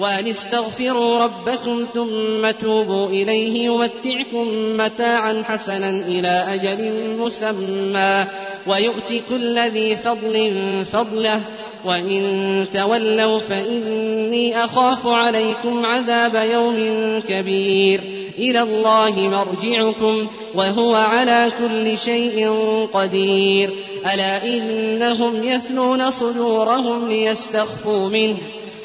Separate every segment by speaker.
Speaker 1: وأن استغفروا ربكم ثم توبوا إليه يمتعكم متاعا حسنا إلى أجل مسمى ويؤت كل ذي فضل فضله وإن تولوا فإني أخاف عليكم عذاب يوم كبير إلى الله مرجعكم وهو على كل شيء قدير ألا إنهم يثنون صدورهم ليستخفوا منه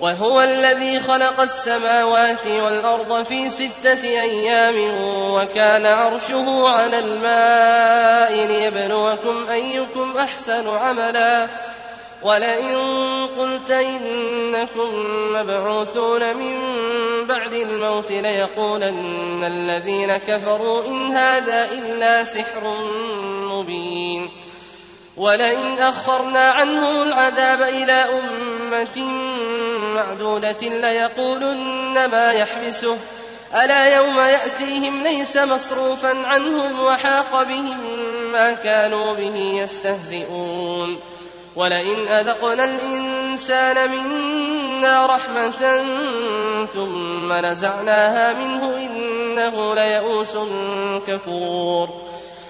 Speaker 2: وهو الذي خلق السماوات والأرض في ستة أيام وكان عرشه على الماء ليبلوكم أيكم أحسن عملا ولئن قلت إنكم مبعوثون من بعد الموت ليقولن الذين كفروا إن هذا إلا سحر مبين ولئن أخرنا عنهم العذاب إلى أمة معدودة ليقولن ما يحبسه ألا يوم يأتيهم ليس مصروفا عنهم وحاق بهم ما كانوا به يستهزئون ولئن أذقنا الإنسان منا رحمة ثم نزعناها منه إنه ليئوس كفور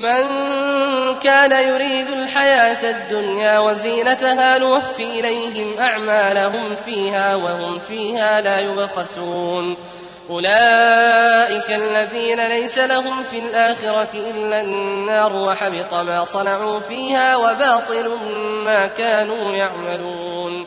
Speaker 2: من كان يريد الحياة الدنيا وزينتها نوفي إليهم أعمالهم فيها وهم فيها لا يبخسون أولئك الذين ليس لهم في الآخرة إلا النار وحبط ما صنعوا فيها وباطل ما كانوا يعملون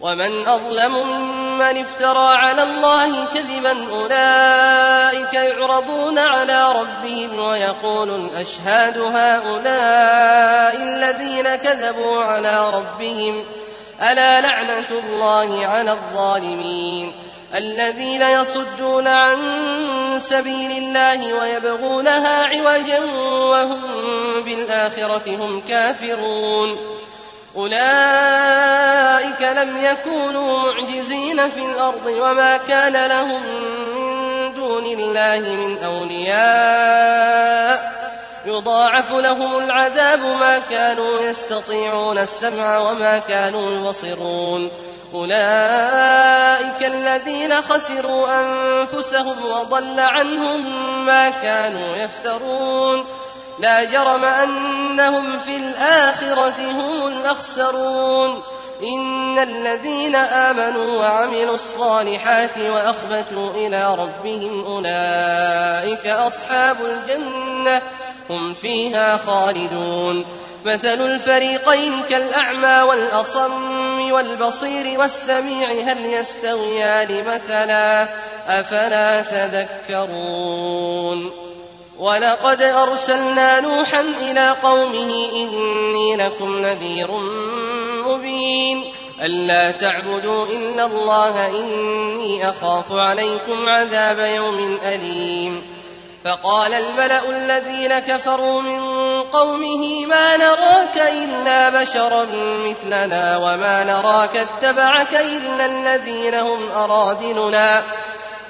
Speaker 2: ومن أظلم ممن افترى على الله كذبا أولئك يعرضون على ربهم ويقول الأشهاد هؤلاء الذين كذبوا على ربهم ألا لعنة الله على الظالمين الذين يصدون عن سبيل الله ويبغونها عوجا وهم بالآخرة هم كافرون أولئك لم يكونوا معجزين في الأرض وما كان لهم من دون الله من أولياء يضاعف لهم العذاب ما كانوا يستطيعون السمع وما كانوا يبصرون أولئك الذين خسروا أنفسهم وضل عنهم ما كانوا يفترون لا جرم أنهم في الآخرة هم الأخسرون إن الذين آمنوا وعملوا الصالحات وأخبتوا إلى ربهم أولئك أصحاب الجنة هم فيها خالدون مثل الفريقين كالأعمى والأصم والبصير والسميع هل يستويان مثلا أفلا تذكرون ولقد أرسلنا نوحا إلى قومه إني لكم نذير مبين ألا تعبدوا إلا الله إني أخاف عليكم عذاب يوم أليم فقال الملأ الذين كفروا من قومه ما نراك إلا بشرا مثلنا وما نراك اتبعك إلا الذين هم أرادلنا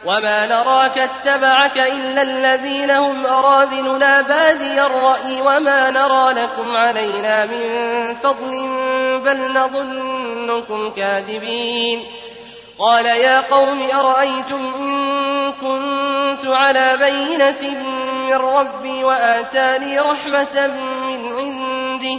Speaker 2: وما نراك اتبعك إلا الذين هم أراذلنا بادي الرأي وما نرى لكم علينا من فضل بل نظنكم كاذبين قال يا قوم أرأيتم إن كنت على بينة من ربي وآتاني رحمة من عنده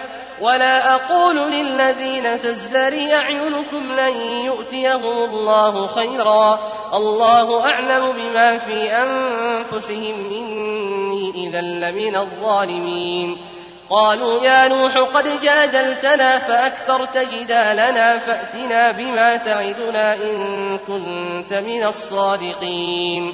Speaker 2: ولا أقول للذين تزدري أعينكم لن يؤتيهم الله خيرا الله أعلم بما في أنفسهم إني إذا لمن الظالمين قالوا يا نوح قد جادلتنا فأكثرت جدالنا فأتنا بما تعدنا إن كنت من الصادقين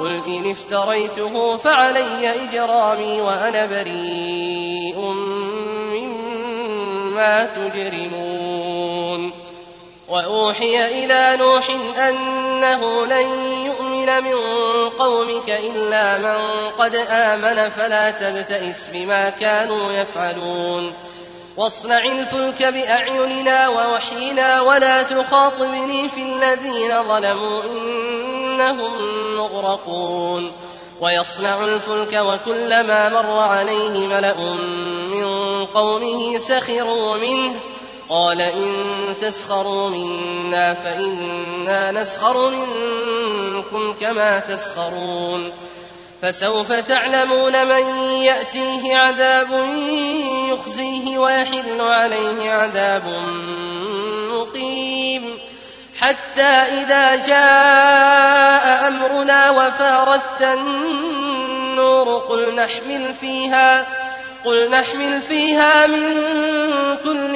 Speaker 2: قل إن افتريته فعلي إجرامي وأنا بريء مما تجرمون وأوحي إلى نوح أنه لن يؤمن من قومك إلا من قد آمن فلا تبتئس بما كانوا يفعلون واصنع الفلك بأعيننا ووحينا ولا تخاطبني في الذين ظلموا إنهم مغرقون ويصنع الفلك وكلما مر عليه ملأ من قومه سخروا منه قال إن تسخروا منا فإنا نسخر منكم كما تسخرون فسوف تعلمون من يأتيه عذاب يخزيه ويحل عليه عذاب مقيم حتى إذا جاء أمرنا وفاردت النور قل نحمل فيها قل نحمل فيها من كل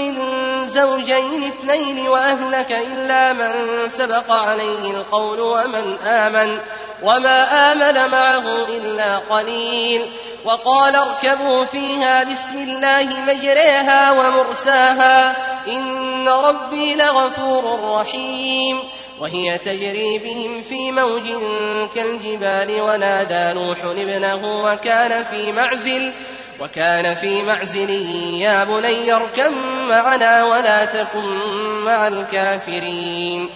Speaker 2: زوجين اثنين وأهلك إلا من سبق عليه القول ومن آمن وما آمن معه إلا قليل وقال اركبوا فيها بسم الله مجريها ومرساها إن ربي لغفور رحيم وهي تجري بهم في موج كالجبال ونادى نوح ابنه وكان في معزل وكان في معزل يا بني اركب معنا ولا تكن مع الكافرين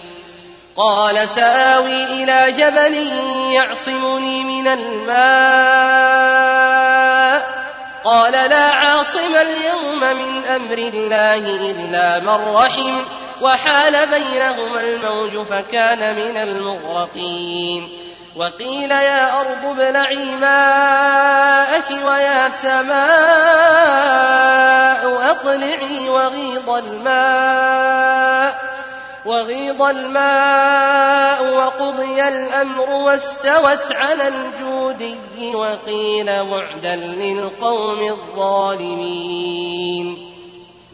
Speaker 2: قال سآوي إلى جبل يعصمني من الماء قال لا عاصم اليوم من أمر الله إلا من رحم وحال بينهما الموج فكان من المغرقين وقيل يا أرض ابلعي ماءك ويا سماء أطلعي وغيض الماء وغيض الماء وقضي الأمر واستوت على الجودي وقيل بعدا للقوم الظالمين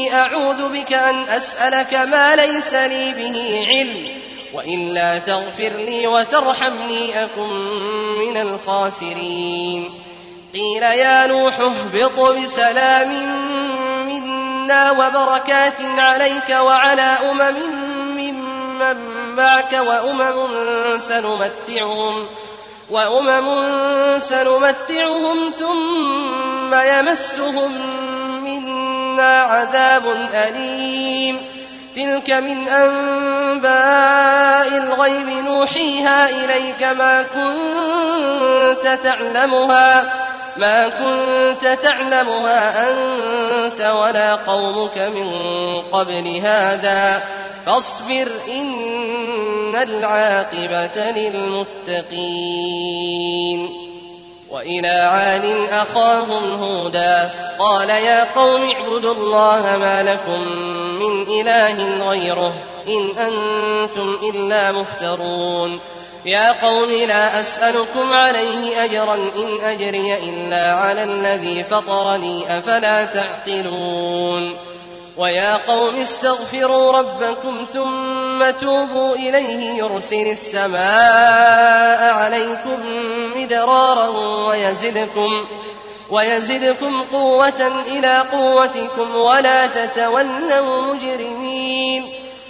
Speaker 2: إني أعوذ بك أن أسألك ما ليس لي به علم وإلا تغفر لي وترحمني أكن من الخاسرين قيل يا نوح اهبط بسلام منا وبركات عليك وعلى أمم ممن معك وأمم سنمتعهم ۖ وأمم سنمتعهم ثم يمسهم منا عذاب أليم تلك من أنباء الغيب نوحيها إليك ما كنت تعلمها ما كنت تعلمها أنت ولا قومك من قبل هذا فاصبر إن العاقبة للمتقين وإلى عاد أخاهم هودا قال يا قوم اعبدوا الله ما لكم من إله غيره إن أنتم إلا مفترون يا قوم لا أسألكم عليه أجرا إن أجري إلا على الذي فطرني أفلا تعقلون ويا قوم استغفروا ربكم ثم توبوا إليه يرسل السماء عليكم مدرارا ويزدكم ويزدكم قوة إلى قوتكم ولا تتولوا مجرمين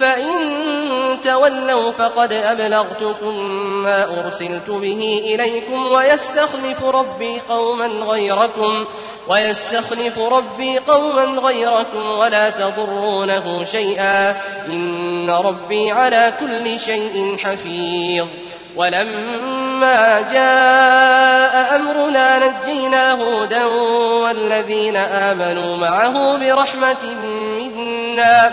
Speaker 2: فإن تولوا فقد أبلغتكم ما أرسلت به إليكم ويستخلف ربي قوما غيركم ويستخلف ربي قوما غيركم ولا تضرونه شيئا إن ربي على كل شيء حفيظ ولما جاء أمرنا نجينا هودا والذين آمنوا معه برحمة منا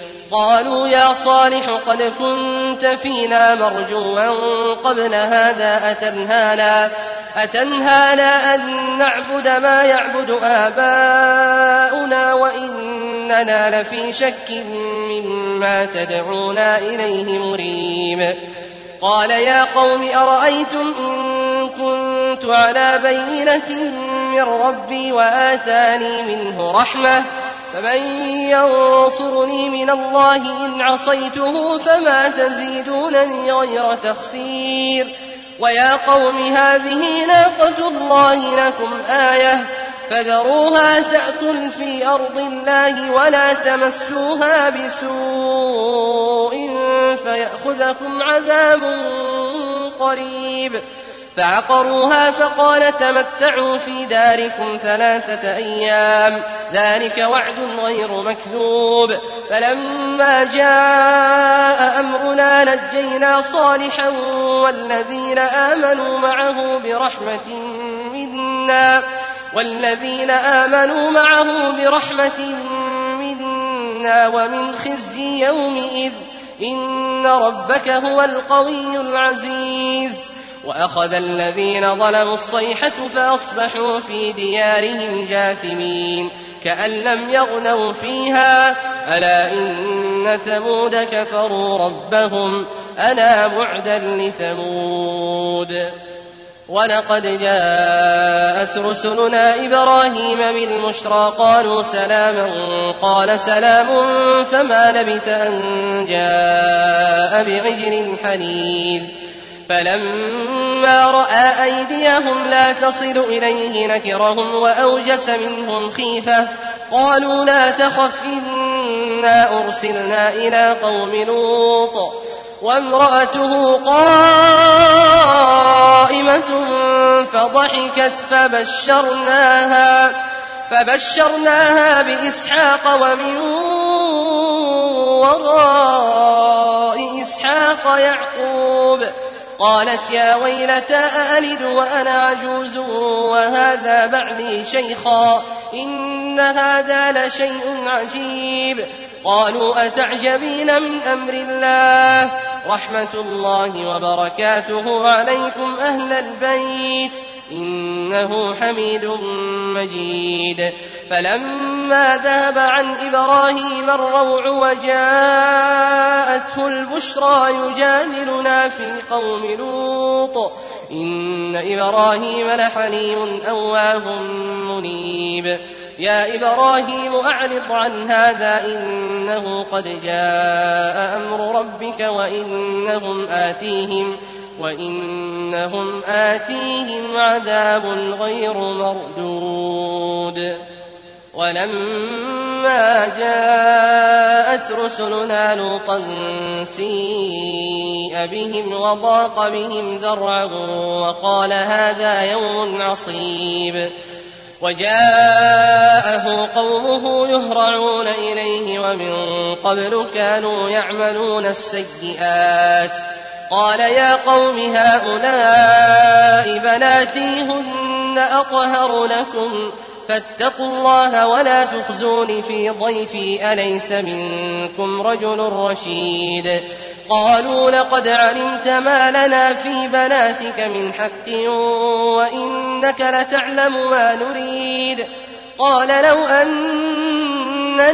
Speaker 2: قالوا يا صالح قد كنت فينا مرجوا قبل هذا أتنهانا, أتنهانا أن نعبد ما يعبد آباؤنا وإننا لفي شك مما تدعونا إليه مريب قال يا قوم أرأيتم إن كنت على بينة من ربي وآتاني منه رحمة فمن ينصرني من الله إن عصيته فما تزيدونني غير تخسير ويا قوم هذه ناقة الله لكم آية فذروها تأكل في أرض الله ولا تمسوها بسوء فيأخذكم عذاب قريب فعقروها فقال تمتعوا في داركم ثلاثة أيام ذلك وعد غير مكذوب فلما جاء أمرنا نجينا صالحا والذين آمنوا معه برحمة منا والذين آمنوا معه برحمة منا ومن خزي يومئذ إن ربك هو القوي العزيز وأخذ الذين ظلموا الصيحة فأصبحوا في ديارهم جاثمين كأن لم يغنوا فيها ألا إن ثمود كفروا ربهم ألا بعدا لثمود ولقد جاءت رسلنا إبراهيم بالبشرى قالوا سلاما قال سلام فما لبث أن جاء بعجل حنيذ فلما رأى أيديهم لا تصل إليه نكرهم وأوجس منهم خيفة قالوا لا تخف إنا أرسلنا إلى قوم لوط وامرأته قائمة فضحكت فبشرناها فبشرناها بإسحاق ومن وراء إسحاق يعقوب ۖ قالت يا ويلتى أألد وأنا عجوز وهذا بعدي شيخا إن هذا لشيء عجيب قالوا أتعجبين من أمر الله رحمة الله وبركاته عليكم أهل البيت إنه حميد مجيد فلما ذهب عن إبراهيم الروع وجاءته البشرى يجادلنا في قوم لوط إن إبراهيم لحليم أواه منيب يا إبراهيم أعرض عن هذا إنه قد جاء أمر ربك وإنهم آتيهم وإنهم آتيهم عذاب غير مردود ولما جاءت رسلنا لوطا سيء بهم وضاق بهم ذرعا وقال هذا يوم عصيب وجاءه قومه يهرعون إليه ومن قبل كانوا يعملون السيئات قال يا قوم هؤلاء بناتي هن أطهر لكم ۖ فاتقوا الله ولا تخزون في ضيفي أليس منكم رجل رشيد قالوا لقد علمت ما لنا في بناتك من حق وإنك لتعلم ما نريد قال لو أن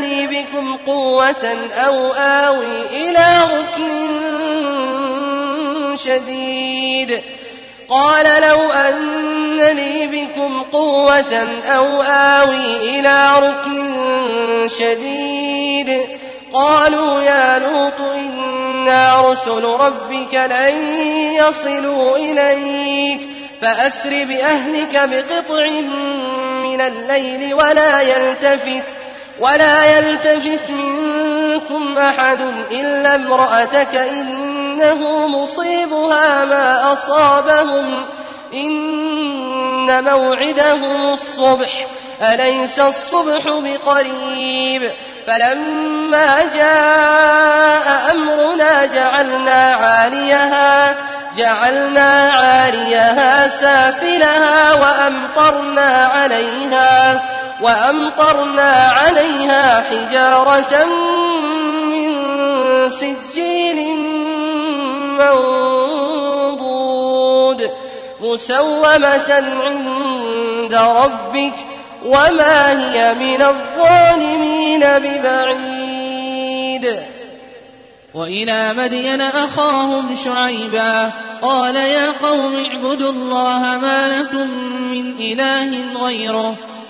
Speaker 2: لي بكم قوة أو آوي إلى ركن شديد قال لو أن لي بكم قوة أو آوي إلى ركن شديد قالوا يا لوط إنا رسل ربك لن يصلوا إليك فأسر بأهلك بقطع من الليل ولا يلتفت ولا يلتفت منكم أحد إلا امرأتك إنه مصيبها ما أصابهم إن موعدهم الصبح أليس الصبح بقريب فلما جاء أمرنا جعلنا عاليها جعلنا عاليها سافلها وأمطرنا عليها وأمطرنا عليها حجارة من سجيل منضود مسومة عند ربك وما هي من الظالمين ببعيد وإلى مدين أخاهم شعيبا قال يا قوم اعبدوا الله ما لكم من إله غيره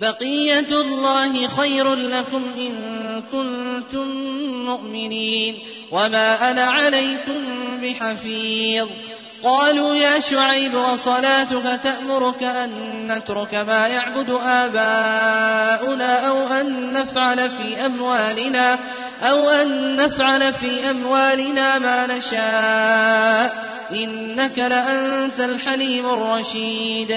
Speaker 2: بقية الله خير لكم إن كنتم مؤمنين وما أنا عليكم بحفيظ قالوا يا شعيب وصلاتك تأمرك أن نترك ما يعبد آباؤنا أو أن نفعل في أموالنا أو أن نفعل في أموالنا ما نشاء إنك لأنت الحليم الرشيد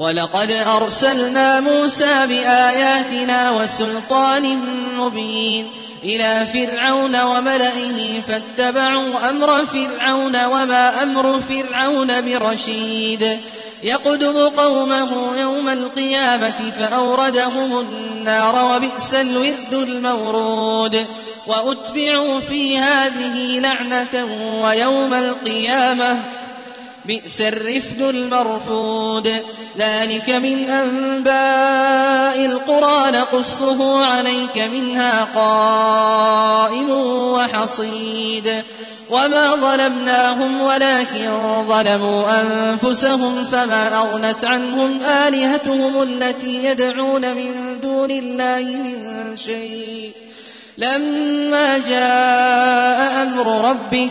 Speaker 2: ولقد أرسلنا موسى بآياتنا وسلطان مبين إلى فرعون وملئه فاتبعوا أمر فرعون وما أمر فرعون برشيد يقدم قومه يوم القيامة فأوردهم النار وبئس الورد المورود وأتبعوا في هذه لعنة ويوم القيامة بئس الرفد المرفود ذلك من أنباء القرى نقصه عليك منها قائم وحصيد وما ظلمناهم ولكن ظلموا أنفسهم فما أغنت عنهم آلهتهم التي يدعون من دون الله من شيء لما جاء أمر ربك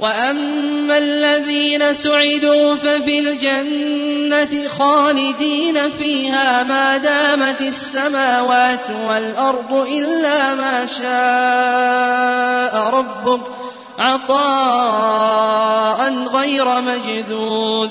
Speaker 2: وأما الذين سعدوا ففي الجنة خالدين فيها ما دامت السماوات والأرض إلا ما شاء ربك عطاء غير مجدود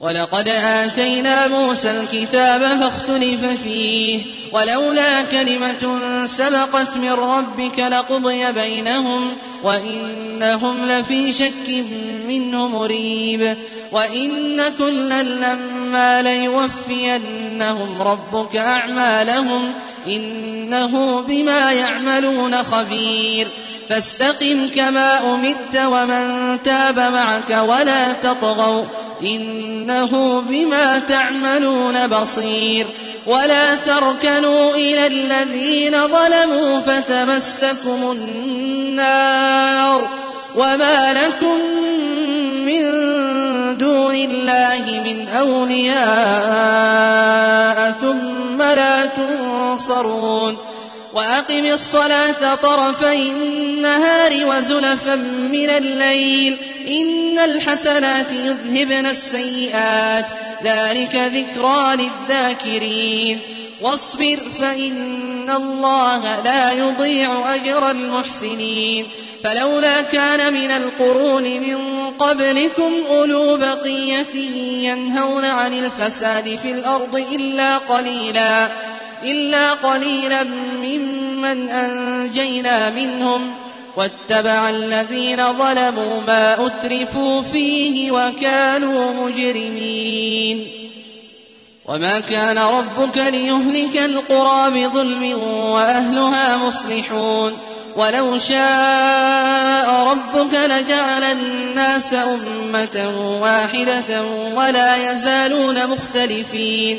Speaker 2: ولقد آتينا موسى الكتاب فاختلف فيه ولولا كلمة سبقت من ربك لقضي بينهم وإنهم لفي شك منه مريب وإن كلا لما ليوفينهم ربك أعمالهم إنه بما يعملون خبير فاستقم كما أمرت ومن تاب معك ولا تطغوا إنه بما تعملون بصير ولا تركنوا إلى الذين ظلموا فتمسكم النار وما لكم من دون الله من أولياء ثم لا تنصرون وأقم الصلاة طرفي النهار وزلفا من الليل إن الحسنات يذهبن السيئات ذلك ذكرى للذاكرين واصبر فإن الله لا يضيع أجر المحسنين فلولا كان من القرون من قبلكم أولو بقية ينهون عن الفساد في الأرض إلا قليلاً إلا قليلا ممن أنجينا منهم واتبع الذين ظلموا ما أترفوا فيه وكانوا مجرمين وما كان ربك ليهلك القرى بظلم وأهلها مصلحون ولو شاء ربك لجعل الناس أمة واحدة ولا يزالون مختلفين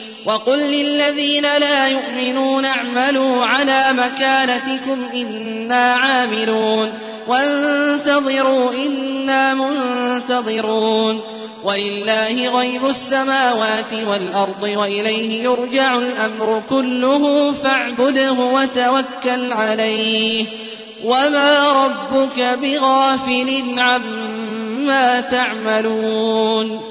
Speaker 2: وقل للذين لا يؤمنون اعملوا على مكانتكم إنا عاملون وانتظروا إنا منتظرون ولله غيب السماوات والأرض وإليه يرجع الأمر كله فاعبده وتوكل عليه وما ربك بغافل عما تعملون